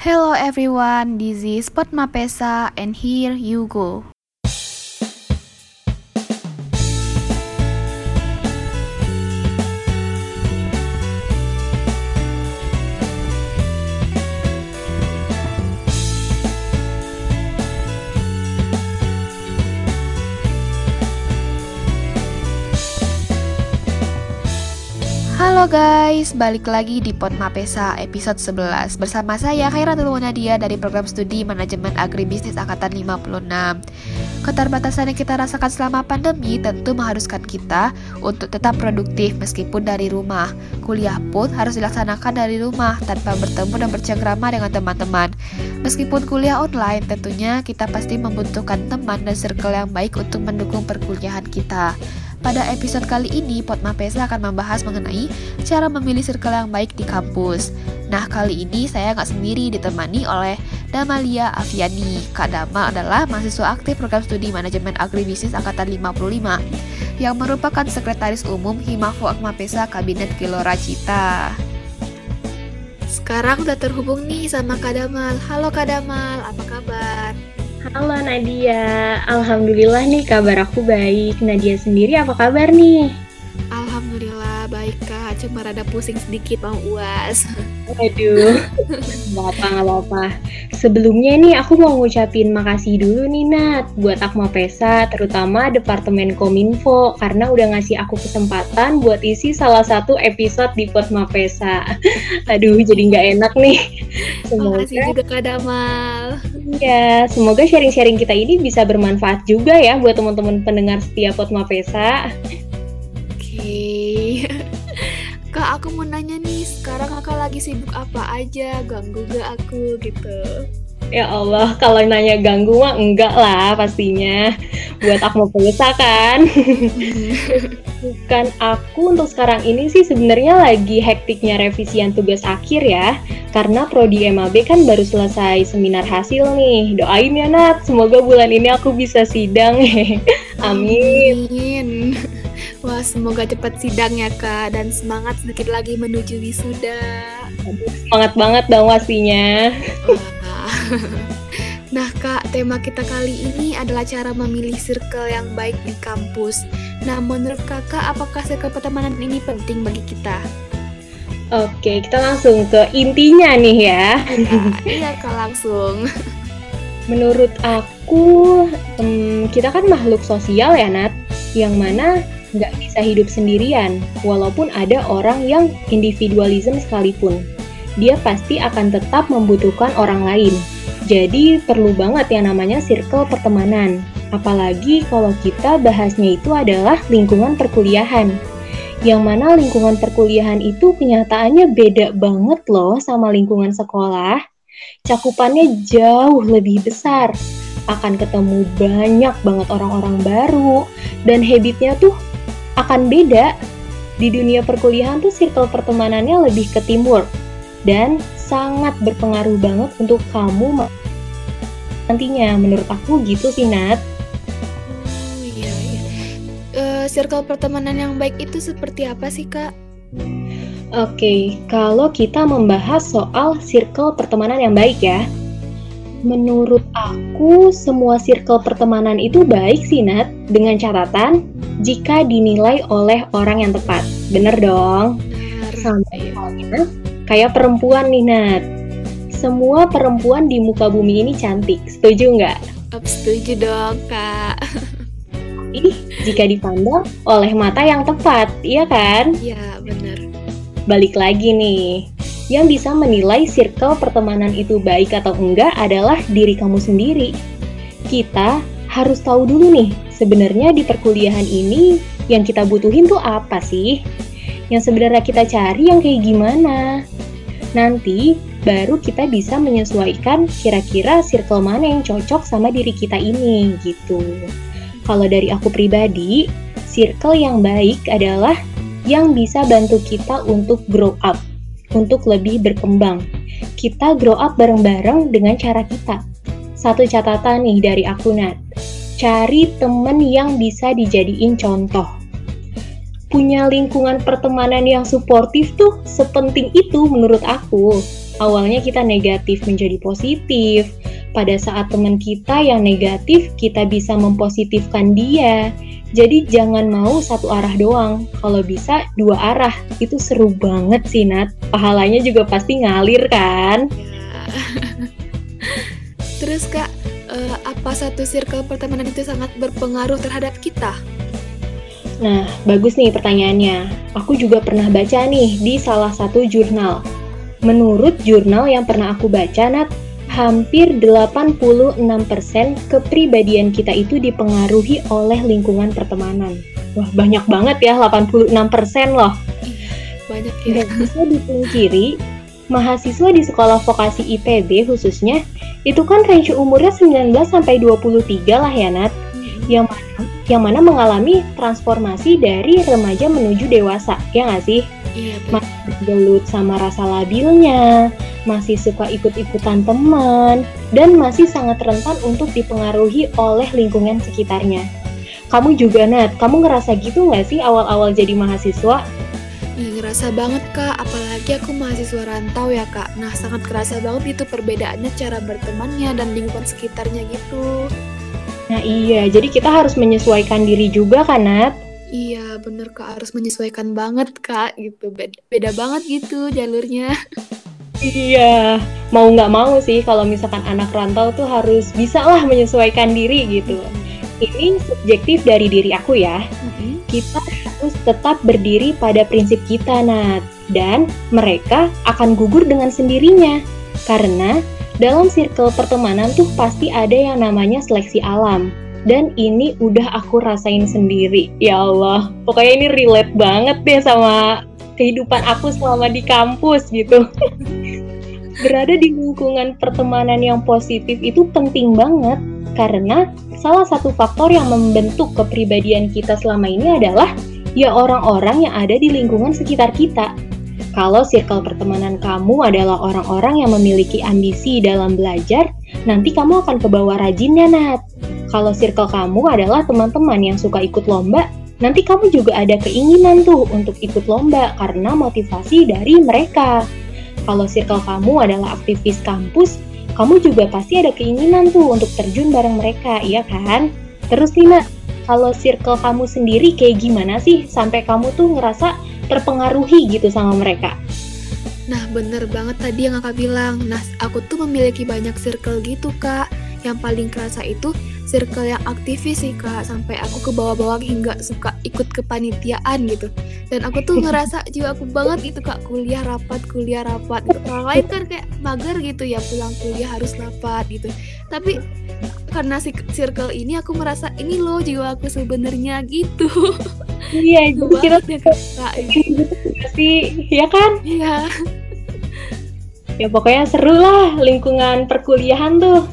Hello everyone, this is Pot Mapesa and here you go. Halo guys, balik lagi di Pot Mapesa episode 11 Bersama saya Khairatul Nadia dari program studi Manajemen Agribisnis Angkatan 56 Keterbatasan yang kita rasakan selama pandemi tentu mengharuskan kita untuk tetap produktif meskipun dari rumah. Kuliah pun harus dilaksanakan dari rumah tanpa bertemu dan bercengkrama dengan teman-teman. Meskipun kuliah online, tentunya kita pasti membutuhkan teman dan circle yang baik untuk mendukung perkuliahan kita pada episode kali ini, Pot Mapesa akan membahas mengenai cara memilih circle yang baik di kampus. Nah, kali ini saya nggak sendiri ditemani oleh Damalia Aviani. Kak Dama adalah mahasiswa aktif program studi manajemen agribisnis angkatan 55 yang merupakan sekretaris umum Himafo Akmapesa Kabinet Gelora Cita. Sekarang udah terhubung nih sama Kak Damal. Halo Kak Damal, apa kabar? Halo Nadia, Alhamdulillah nih kabar aku baik. Nadia sendiri apa kabar nih? Alhamdulillah baik kak, cuma rada pusing sedikit mau uas. Waduh, nggak apa nggak apa. Sebelumnya nih aku mau ngucapin makasih dulu nih Nat buat Akma Pesa, terutama Departemen Kominfo karena udah ngasih aku kesempatan buat isi salah satu episode di Potma Pesa. Aduh, jadi nggak enak nih. Semoga... Makasih juga Kak Damal. Ya, semoga sharing-sharing kita ini bisa bermanfaat juga ya buat teman-teman pendengar setia Potma Pesa. Kak, aku mau nanya nih, sekarang kakak lagi sibuk apa aja? Ganggu gak aku gitu? Ya Allah, kalau nanya ganggu mah enggak lah pastinya. Buat aku mau kan. Bukan aku untuk sekarang ini sih sebenarnya lagi hektiknya revisian tugas akhir ya. Karena prodi MAB kan baru selesai seminar hasil nih. Doain ya Nat, semoga bulan ini aku bisa sidang. Amin. Amin. Wah, semoga cepat sidang ya Kak dan semangat sedikit lagi menuju wisuda. Semangat banget dong pastinya. Nah Kak, tema kita kali ini adalah cara memilih circle yang baik di kampus. Nah, menurut Kakak, apakah circle pertemanan ini penting bagi kita? Oke, kita langsung ke intinya nih ya. iya Kak, langsung. Menurut aku, kita kan makhluk sosial ya Nat, yang mana nggak bisa hidup sendirian, walaupun ada orang yang individualism sekalipun. Dia pasti akan tetap membutuhkan orang lain. Jadi perlu banget yang namanya circle pertemanan. Apalagi kalau kita bahasnya itu adalah lingkungan perkuliahan. Yang mana lingkungan perkuliahan itu kenyataannya beda banget loh sama lingkungan sekolah. Cakupannya jauh lebih besar. Akan ketemu banyak banget orang-orang baru. Dan habitnya tuh akan beda. Di dunia perkuliahan tuh circle pertemanannya lebih ke teamwork dan sangat berpengaruh banget untuk kamu nantinya. Menurut aku gitu sih, Nat. Oh iya iya. Uh, circle pertemanan yang baik itu seperti apa sih, Kak? Oke, okay, kalau kita membahas soal circle pertemanan yang baik ya. Menurut aku, semua circle pertemanan itu baik sih, Nat, dengan catatan jika dinilai oleh orang yang tepat. Bener dong? Sama halnya kayak perempuan nih, Nat. Semua perempuan di muka bumi ini cantik, setuju nggak? Setuju dong, Kak. Ih, jika dipandang oleh mata yang tepat, iya kan? Iya, bener. Balik lagi nih, yang bisa menilai circle pertemanan itu baik atau enggak adalah diri kamu sendiri. Kita harus tahu dulu nih, sebenarnya di perkuliahan ini yang kita butuhin tuh apa sih? Yang sebenarnya kita cari yang kayak gimana? Nanti baru kita bisa menyesuaikan kira-kira circle mana yang cocok sama diri kita ini gitu. Kalau dari aku pribadi, circle yang baik adalah yang bisa bantu kita untuk grow up untuk lebih berkembang. Kita grow up bareng-bareng dengan cara kita. Satu catatan nih dari aku Nat, cari temen yang bisa dijadiin contoh. Punya lingkungan pertemanan yang suportif tuh sepenting itu menurut aku. awalnya kita negatif menjadi positif. Pada saat teman kita yang negatif, kita bisa mempositifkan dia. Jadi jangan mau satu arah doang. Kalau bisa dua arah. Itu seru banget sih, Nat. Pahalanya juga pasti ngalir kan? Ya. Terus Kak, uh, apa satu circle pertemanan itu sangat berpengaruh terhadap kita? Nah, bagus nih pertanyaannya. Aku juga pernah baca nih di salah satu jurnal. Menurut jurnal yang pernah aku baca, Nat, hampir 86% kepribadian kita itu dipengaruhi oleh lingkungan pertemanan. Wah, banyak banget ya, 86% loh. Banyak ya. Gak bisa dipungkiri, mahasiswa di sekolah vokasi IPB khususnya, itu kan range umurnya 19 sampai 23 lah ya, Nat. Yang mana, yang mana mengalami transformasi dari remaja menuju dewasa, ya nggak sih? Iya, masih gelut sama rasa labilnya, masih suka ikut-ikutan teman, dan masih sangat rentan untuk dipengaruhi oleh lingkungan sekitarnya. Kamu juga, Nat, kamu ngerasa gitu nggak sih awal-awal jadi mahasiswa? Iya ngerasa banget kak, apalagi aku mahasiswa rantau ya kak. Nah sangat kerasa banget itu perbedaannya cara bertemannya dan lingkungan sekitarnya gitu. Nah iya, jadi kita harus menyesuaikan diri juga kan Nat? Iya bener kak harus menyesuaikan banget kak gitu beda, beda banget gitu jalurnya. Iya mau nggak mau sih kalau misalkan anak rantau tuh harus bisa lah menyesuaikan diri gitu. Mm-hmm. Ini subjektif dari diri aku ya. Mm-hmm. Kita harus tetap berdiri pada prinsip kita Nat dan mereka akan gugur dengan sendirinya karena dalam circle pertemanan tuh pasti ada yang namanya seleksi alam dan ini udah aku rasain sendiri. Ya Allah, pokoknya ini relate banget deh sama kehidupan aku selama di kampus gitu. Berada di lingkungan pertemanan yang positif itu penting banget karena salah satu faktor yang membentuk kepribadian kita selama ini adalah ya orang-orang yang ada di lingkungan sekitar kita. Kalau circle pertemanan kamu adalah orang-orang yang memiliki ambisi dalam belajar, nanti kamu akan kebawa rajinnya, Nat. Kalau circle kamu adalah teman-teman yang suka ikut lomba, nanti kamu juga ada keinginan tuh untuk ikut lomba karena motivasi dari mereka. Kalau circle kamu adalah aktivis kampus, kamu juga pasti ada keinginan tuh untuk terjun bareng mereka, iya kan? Terus Lina, kalau circle kamu sendiri kayak gimana sih sampai kamu tuh ngerasa terpengaruhi gitu sama mereka? Nah, bener banget tadi yang kakak bilang. Nah, aku tuh memiliki banyak circle gitu, kak. Yang paling kerasa itu circle yang aktivis sih kak sampai aku ke bawah-bawah hingga suka ikut kepanitiaan gitu dan aku tuh ngerasa juga aku banget itu kak kuliah rapat kuliah rapat gitu. orang lain kan kayak mager gitu ya pulang kuliah harus rapat gitu tapi karena si circle ini aku merasa ini loh jiwa aku sebenarnya gitu iya jadi kita gitu sih ya kan iya ya pokoknya seru lah lingkungan perkuliahan tuh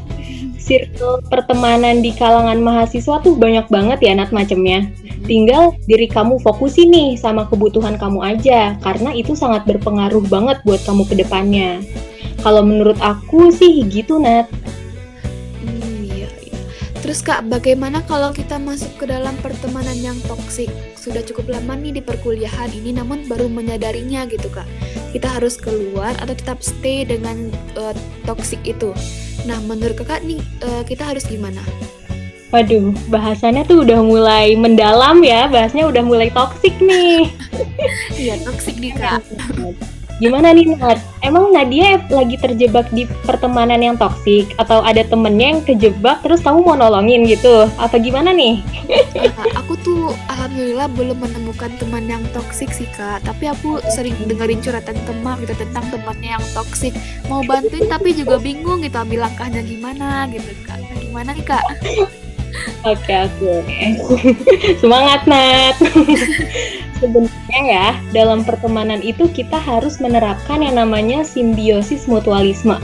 circle pertemanan di kalangan mahasiswa tuh banyak banget ya Nat macemnya. Tinggal diri kamu fokusin nih sama kebutuhan kamu aja, karena itu sangat berpengaruh banget buat kamu ke depannya. Kalau menurut aku sih gitu Nat. Terus Kak, bagaimana kalau kita masuk ke dalam pertemanan yang toksik? Sudah cukup lama nih di perkuliahan ini namun baru menyadarinya gitu Kak. Kita harus keluar atau tetap stay dengan uh, toksik itu? Nah, menurut kakak nih uh, kita harus gimana? Waduh, bahasannya tuh udah mulai mendalam ya, bahasnya udah mulai toksik nih. Iya, toksik nih kak. Gimana nih Nat? Emang Nadia lagi terjebak di pertemanan yang toksik atau ada temennya yang kejebak terus kamu mau nolongin gitu? Apa gimana nih? Nah, aku tuh alhamdulillah belum menemukan teman yang toksik sih kak. Tapi aku sering dengerin curhatan teman gitu tentang temannya yang toksik. Mau bantuin tapi juga bingung gitu ambil langkahnya gimana gitu kak. Nah, gimana nih kak? Oke oke. Semangat Nat. Sebenarnya ya, dalam pertemanan itu kita harus menerapkan yang namanya simbiosis mutualisme.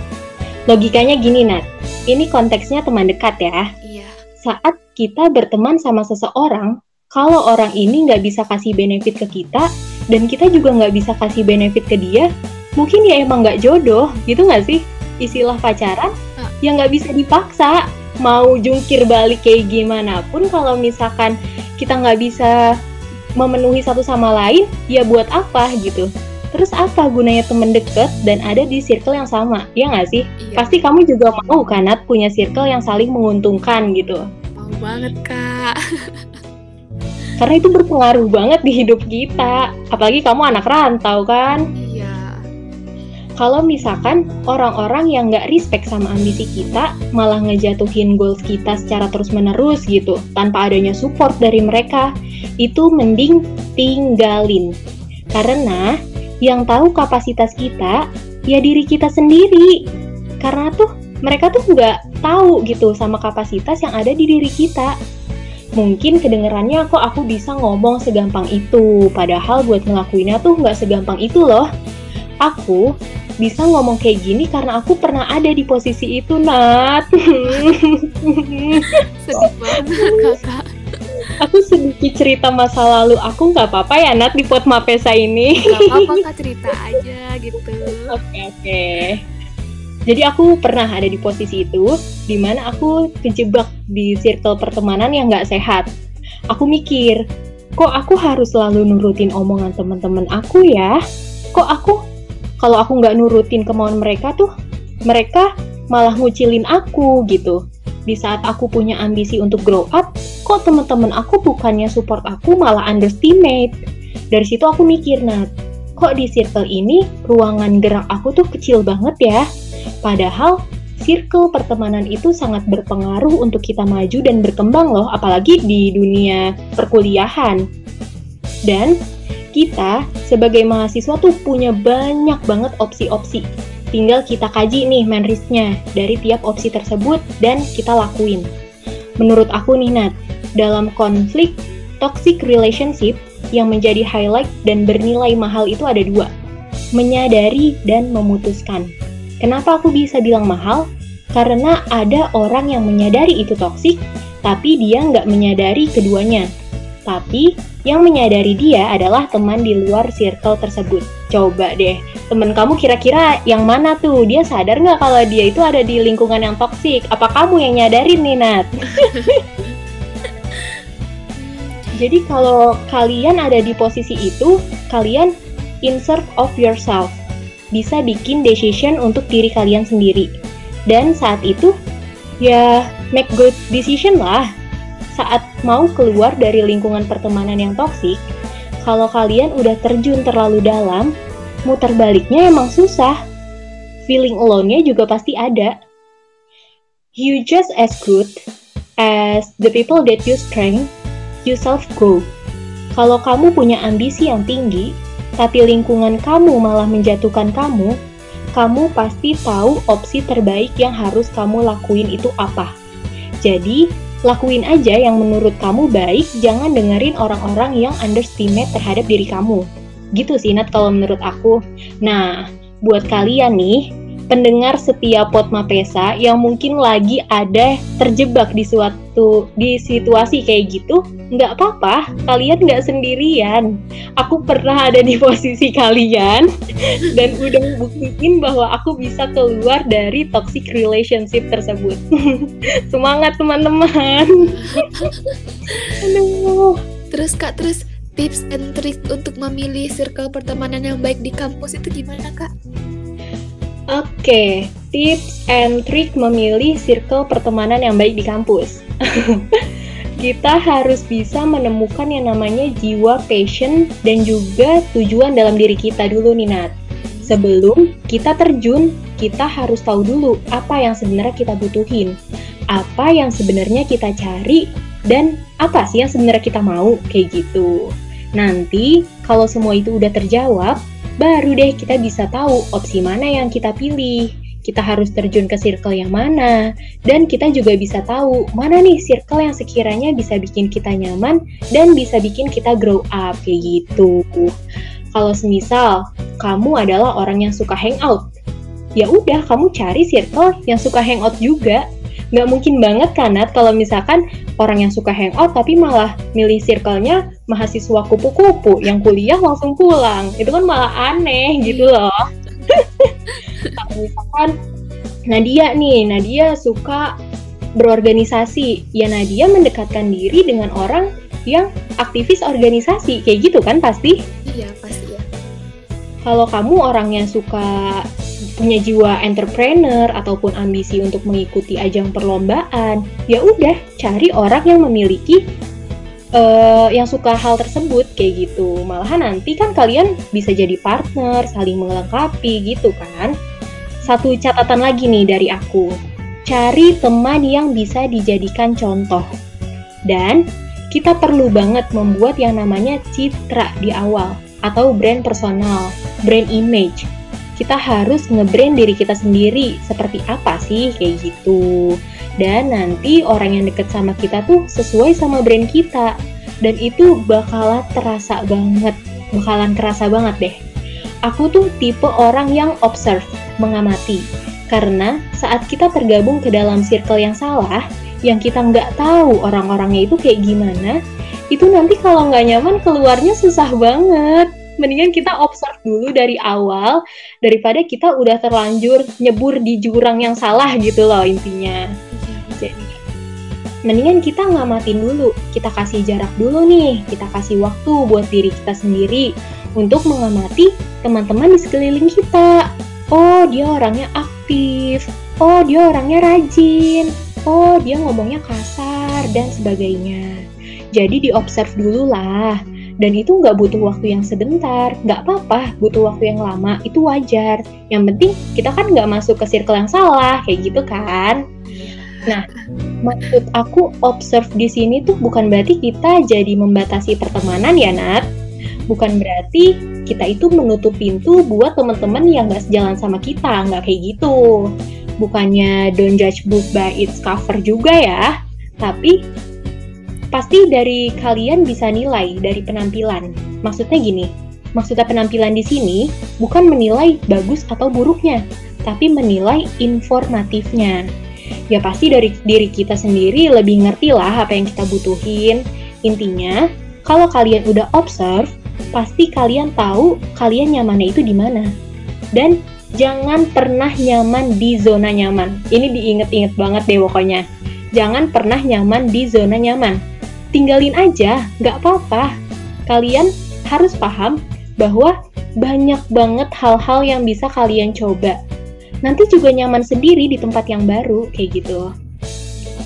Logikanya gini Nat, ini konteksnya teman dekat ya. Iya. Saat kita berteman sama seseorang, kalau orang ini nggak bisa kasih benefit ke kita, dan kita juga nggak bisa kasih benefit ke dia, mungkin ya emang nggak jodoh, gitu nggak sih? Istilah pacaran, uh. yang nggak bisa dipaksa, mau jungkir balik kayak gimana pun kalau misalkan kita nggak bisa memenuhi satu sama lain ya buat apa gitu terus apa gunanya temen deket dan ada di circle yang sama ya nggak sih Iya. pasti kamu juga mau kan Nat punya circle yang saling menguntungkan gitu Mau banget kak. karena itu berpengaruh banget di hidup kita apalagi kamu anak rantau kan Iya. Kalau misalkan orang-orang yang nggak respect sama ambisi kita malah ngejatuhin goals kita secara terus-menerus gitu tanpa adanya support dari mereka itu mending tinggalin. Karena yang tahu kapasitas kita ya diri kita sendiri. Karena tuh mereka tuh nggak tahu gitu sama kapasitas yang ada di diri kita. Mungkin kedengerannya kok aku bisa ngomong segampang itu padahal buat ngelakuinnya tuh nggak segampang itu loh. Aku bisa ngomong kayak gini karena aku pernah ada di posisi itu, Nat. Sedih banget kakak. aku sedikit cerita masa lalu aku nggak apa-apa ya, Nat, di pot Mapesa ini. Gak apa-apa kak cerita aja gitu. Oke, oke. Jadi aku pernah ada di posisi itu, di mana aku kejebak di circle pertemanan yang nggak sehat. Aku mikir, kok aku harus selalu nurutin omongan teman-teman aku ya? Kok aku, kalau aku nggak nurutin kemauan mereka tuh, mereka malah ngucilin aku gitu. Di saat aku punya ambisi untuk grow up, kok teman-teman aku bukannya support aku malah underestimate. Dari situ aku mikir, Nat, kok di circle ini ruangan gerak aku tuh kecil banget ya? Padahal circle pertemanan itu sangat berpengaruh untuk kita maju dan berkembang loh, apalagi di dunia perkuliahan. Dan kita sebagai mahasiswa tuh punya banyak banget opsi-opsi. Tinggal kita kaji nih manrisnya dari tiap opsi tersebut dan kita lakuin. Menurut aku nih Nat, dalam konflik toxic relationship yang menjadi highlight dan bernilai mahal itu ada dua. Menyadari dan memutuskan. Kenapa aku bisa bilang mahal? Karena ada orang yang menyadari itu toksik, tapi dia nggak menyadari keduanya. Tapi yang menyadari dia adalah teman di luar circle tersebut. Coba deh, temen kamu kira-kira yang mana tuh? Dia sadar nggak kalau dia itu ada di lingkungan yang toksik? Apa kamu yang nyadarin nih, Nat? Jadi kalau kalian ada di posisi itu, kalian insert of yourself. Bisa bikin decision untuk diri kalian sendiri. Dan saat itu, ya make good decision lah. Saat mau keluar dari lingkungan pertemanan yang toksik, kalau kalian udah terjun terlalu dalam, muter baliknya emang susah. Feeling alone-nya juga pasti ada. You just as good as the people that you strength, you self-grow. Kalau kamu punya ambisi yang tinggi, tapi lingkungan kamu malah menjatuhkan kamu, kamu pasti tahu opsi terbaik yang harus kamu lakuin itu apa. Jadi, lakuin aja yang menurut kamu baik, jangan dengerin orang-orang yang underestimate terhadap diri kamu. Gitu sih, Nat, kalau menurut aku. Nah, buat kalian nih, pendengar setia Pot Mapesa yang mungkin lagi ada terjebak di suatu di situasi kayak gitu, nggak apa-apa, kalian nggak sendirian. Aku pernah ada di posisi kalian dan udah buktiin bahwa aku bisa keluar dari toxic relationship tersebut. Semangat teman-teman. Terus kak, terus tips and trick untuk memilih circle pertemanan yang baik di kampus itu gimana kak? Oke, tips and trick memilih circle pertemanan yang baik di kampus. Kita harus bisa menemukan yang namanya jiwa passion dan juga tujuan dalam diri kita dulu nih Nat. Sebelum kita terjun, kita harus tahu dulu apa yang sebenarnya kita butuhin. Apa yang sebenarnya kita cari dan apa sih yang sebenarnya kita mau kayak gitu. Nanti kalau semua itu udah terjawab, baru deh kita bisa tahu opsi mana yang kita pilih. Kita harus terjun ke circle yang mana, dan kita juga bisa tahu mana nih circle yang sekiranya bisa bikin kita nyaman dan bisa bikin kita grow up kayak gitu. Kalau semisal kamu adalah orang yang suka hangout, ya udah kamu cari circle yang suka hangout juga. Nggak mungkin banget kan Nat kalau misalkan orang yang suka hangout tapi malah milih circle-nya mahasiswa kupu-kupu yang kuliah langsung pulang. Itu kan malah aneh gitu loh. Kalau misalkan Nadia nih, Nadia suka berorganisasi. Ya Nadia mendekatkan diri dengan orang yang aktivis organisasi. Kayak gitu kan pasti? Iya pasti ya. Kalau kamu orangnya suka punya jiwa entrepreneur ataupun ambisi untuk mengikuti ajang perlombaan, ya udah cari orang yang memiliki uh, yang suka hal tersebut kayak gitu. Malahan nanti kan kalian bisa jadi partner, saling melengkapi gitu kan. Satu catatan lagi nih dari aku. Cari teman yang bisa dijadikan contoh. Dan kita perlu banget membuat yang namanya citra di awal atau brand personal, brand image kita harus ngebrand diri kita sendiri. Seperti apa sih? Kayak gitu. Dan nanti orang yang deket sama kita tuh sesuai sama brand kita. Dan itu bakalan terasa banget. Bakalan kerasa banget deh. Aku tuh tipe orang yang observe mengamati. Karena saat kita tergabung ke dalam circle yang salah yang kita nggak tahu orang-orangnya itu kayak gimana itu nanti kalau nggak nyaman keluarnya susah banget mendingan kita observe dulu dari awal daripada kita udah terlanjur nyebur di jurang yang salah gitu loh intinya. Jadi mendingan kita ngamatin dulu, kita kasih jarak dulu nih, kita kasih waktu buat diri kita sendiri untuk mengamati teman-teman di sekeliling kita. Oh, dia orangnya aktif. Oh, dia orangnya rajin. Oh, dia ngomongnya kasar dan sebagainya. Jadi diobserv dulu lah dan itu nggak butuh waktu yang sebentar nggak apa-apa butuh waktu yang lama itu wajar. Yang penting kita kan nggak masuk ke circle yang salah kayak gitu kan. Nah maksud aku observe di sini tuh bukan berarti kita jadi membatasi pertemanan ya Nat. Bukan berarti kita itu menutup pintu buat teman-teman yang nggak sejalan sama kita nggak kayak gitu. Bukannya don't judge book by its cover juga ya tapi pasti dari kalian bisa nilai dari penampilan. Maksudnya gini, maksudnya penampilan di sini bukan menilai bagus atau buruknya, tapi menilai informatifnya. Ya pasti dari diri kita sendiri lebih ngerti lah apa yang kita butuhin. Intinya, kalau kalian udah observe, pasti kalian tahu kalian nyamannya itu di mana. Dan jangan pernah nyaman di zona nyaman. Ini diinget-inget banget deh pokoknya. Jangan pernah nyaman di zona nyaman tinggalin aja, nggak apa-apa. Kalian harus paham bahwa banyak banget hal-hal yang bisa kalian coba. Nanti juga nyaman sendiri di tempat yang baru, kayak gitu.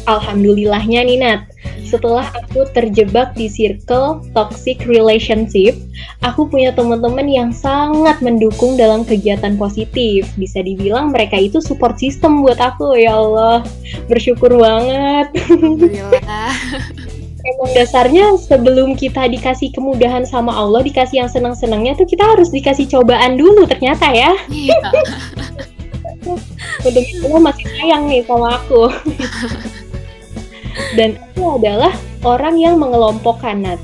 Alhamdulillahnya nih Nat, setelah aku terjebak di circle toxic relationship, aku punya teman-teman yang sangat mendukung dalam kegiatan positif. Bisa dibilang mereka itu support system buat aku, ya Allah. Bersyukur banget. Alhamdulillah. emang dasarnya sebelum kita dikasih kemudahan sama Allah, dikasih yang senang-senangnya tuh kita harus dikasih cobaan dulu ternyata ya. Iya. Udah gitu masih sayang nih sama aku. Dan aku adalah orang yang mengelompokkan Nat.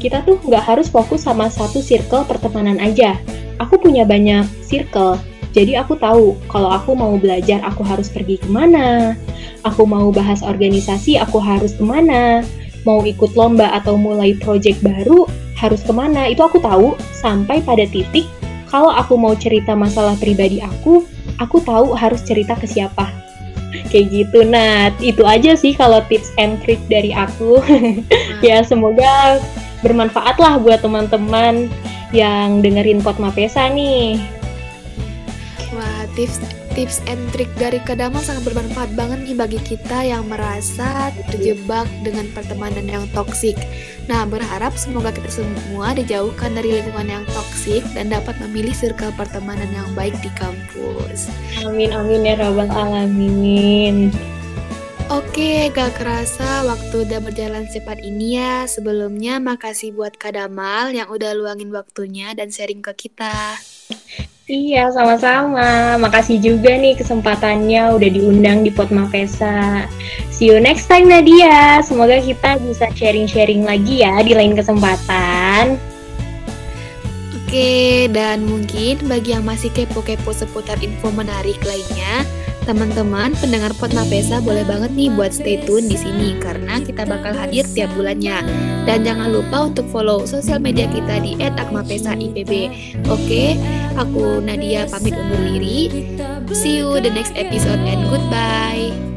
Kita tuh nggak harus fokus sama satu circle pertemanan aja. Aku punya banyak circle, jadi aku tahu kalau aku mau belajar aku harus pergi ke mana, aku mau bahas organisasi aku harus ke mana, mau ikut lomba atau mulai project baru harus ke mana? Itu aku tahu. Sampai pada titik kalau aku mau cerita masalah pribadi aku aku tahu harus cerita ke siapa. Kayak gitu nah itu aja sih kalau tips and trick dari aku. Ya semoga bermanfaat lah buat teman-teman yang dengerin pot mapesa nih. Wah tips tips and trick dari Kadama sangat bermanfaat banget nih bagi kita yang merasa terjebak dengan pertemanan yang toksik. Nah, berharap semoga kita semua dijauhkan dari lingkungan yang toksik dan dapat memilih circle pertemanan yang baik di kampus. Amin amin ya rabbal alamin. Oke, gak kerasa waktu udah berjalan cepat ini ya. Sebelumnya makasih buat Kadamal yang udah luangin waktunya dan sharing ke kita. Iya, sama-sama. Makasih juga nih kesempatannya udah diundang di Pot Mapesa. See you next time Nadia. Semoga kita bisa sharing-sharing lagi ya di lain kesempatan. Oke, dan mungkin bagi yang masih kepo-kepo seputar info menarik lainnya, Teman-teman, pendengar Pot Mapesa boleh banget nih buat stay tune di sini karena kita bakal hadir tiap bulannya. Dan jangan lupa untuk follow sosial media kita di @akmapesa_ipb. Oke, aku Nadia pamit undur diri. See you the next episode and goodbye.